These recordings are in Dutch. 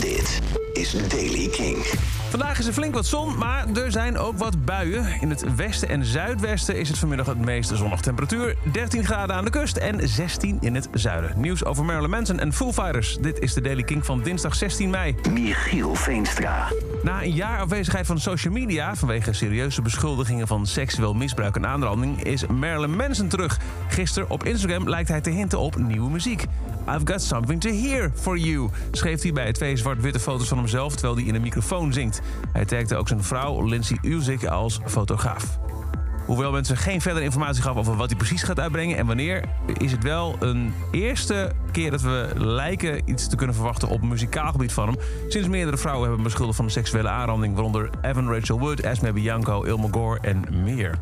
Dit is Daily King. Vandaag is er flink wat zon, maar er zijn ook wat buien. In het westen en zuidwesten is het vanmiddag het meest zonnige temperatuur. 13 graden aan de kust en 16 in het zuiden. Nieuws over Marilyn Manson en Foo Fighters. Dit is de Daily King van dinsdag 16 mei. Michiel Veenstra. Na een jaar afwezigheid van social media... vanwege serieuze beschuldigingen van seksueel misbruik en aanranding... is Marilyn Manson terug. Gisteren op Instagram lijkt hij te hinten op nieuwe muziek. I've got something to hear for you, schreef hij bij twee zwart-witte foto's van hemzelf... terwijl hij in een microfoon zingt. Hij tagde ook zijn vrouw Lindsay Uzik als fotograaf. Hoewel mensen geen verdere informatie gaf over wat hij precies gaat uitbrengen en wanneer, is het wel een eerste keer dat we lijken iets te kunnen verwachten op muzikaal gebied van hem. Sinds meerdere vrouwen hebben beschuldigd van een seksuele aanranding, waaronder Evan Rachel Wood, Esme Bianco, Ilma Gore en meer.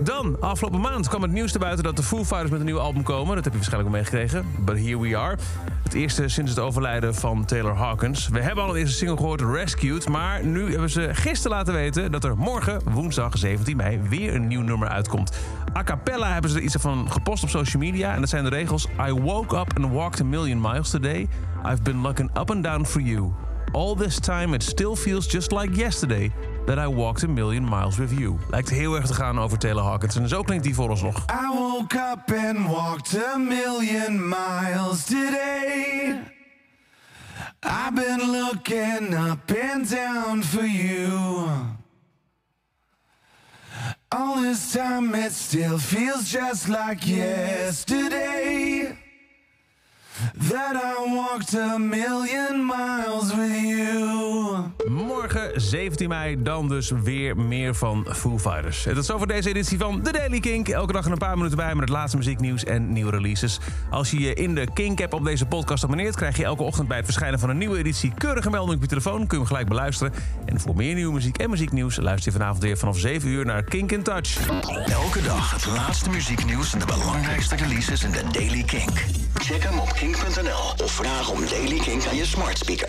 Dan, afgelopen maand kwam het nieuws te buiten dat de Foo Fighters met een nieuw album komen. Dat heb je waarschijnlijk al meegekregen. But here we are. Het eerste sinds het overlijden van Taylor Hawkins. We hebben al een eerste single gehoord, Rescued. Maar nu hebben ze gisteren laten weten dat er morgen, woensdag 17 mei, weer een nieuw nummer uitkomt. A cappella hebben ze er iets van gepost op social media. En dat zijn de regels. I woke up and walked a million miles today. I've been looking up and down for you. All this time it still feels just like yesterday that I walked a million miles with you. Lijkt heel erg te gaan over Taylor Hawkins. En zo klinkt die voor ons nog. I woke up and walked a million miles today. I've been looking up and down for you. All this time it still feels just like yesterday. That I walked a million miles with you. Morgen 17 mei dan dus weer meer van Foo Fighters. En dat is over deze editie van The Daily Kink. Elke dag een paar minuten bij met het laatste muzieknieuws en nieuwe releases. Als je je in de Kink-app op deze podcast abonneert... krijg je elke ochtend bij het verschijnen van een nieuwe editie... keurige melding op je telefoon, kun je hem gelijk beluisteren. En voor meer nieuwe muziek en muzieknieuws... luister je vanavond weer vanaf 7 uur naar Kink in Touch. Elke dag het laatste muzieknieuws en de belangrijkste releases in de Daily Kink. Check hem op kink.nl of vraag om Daily Kink aan je smart speaker.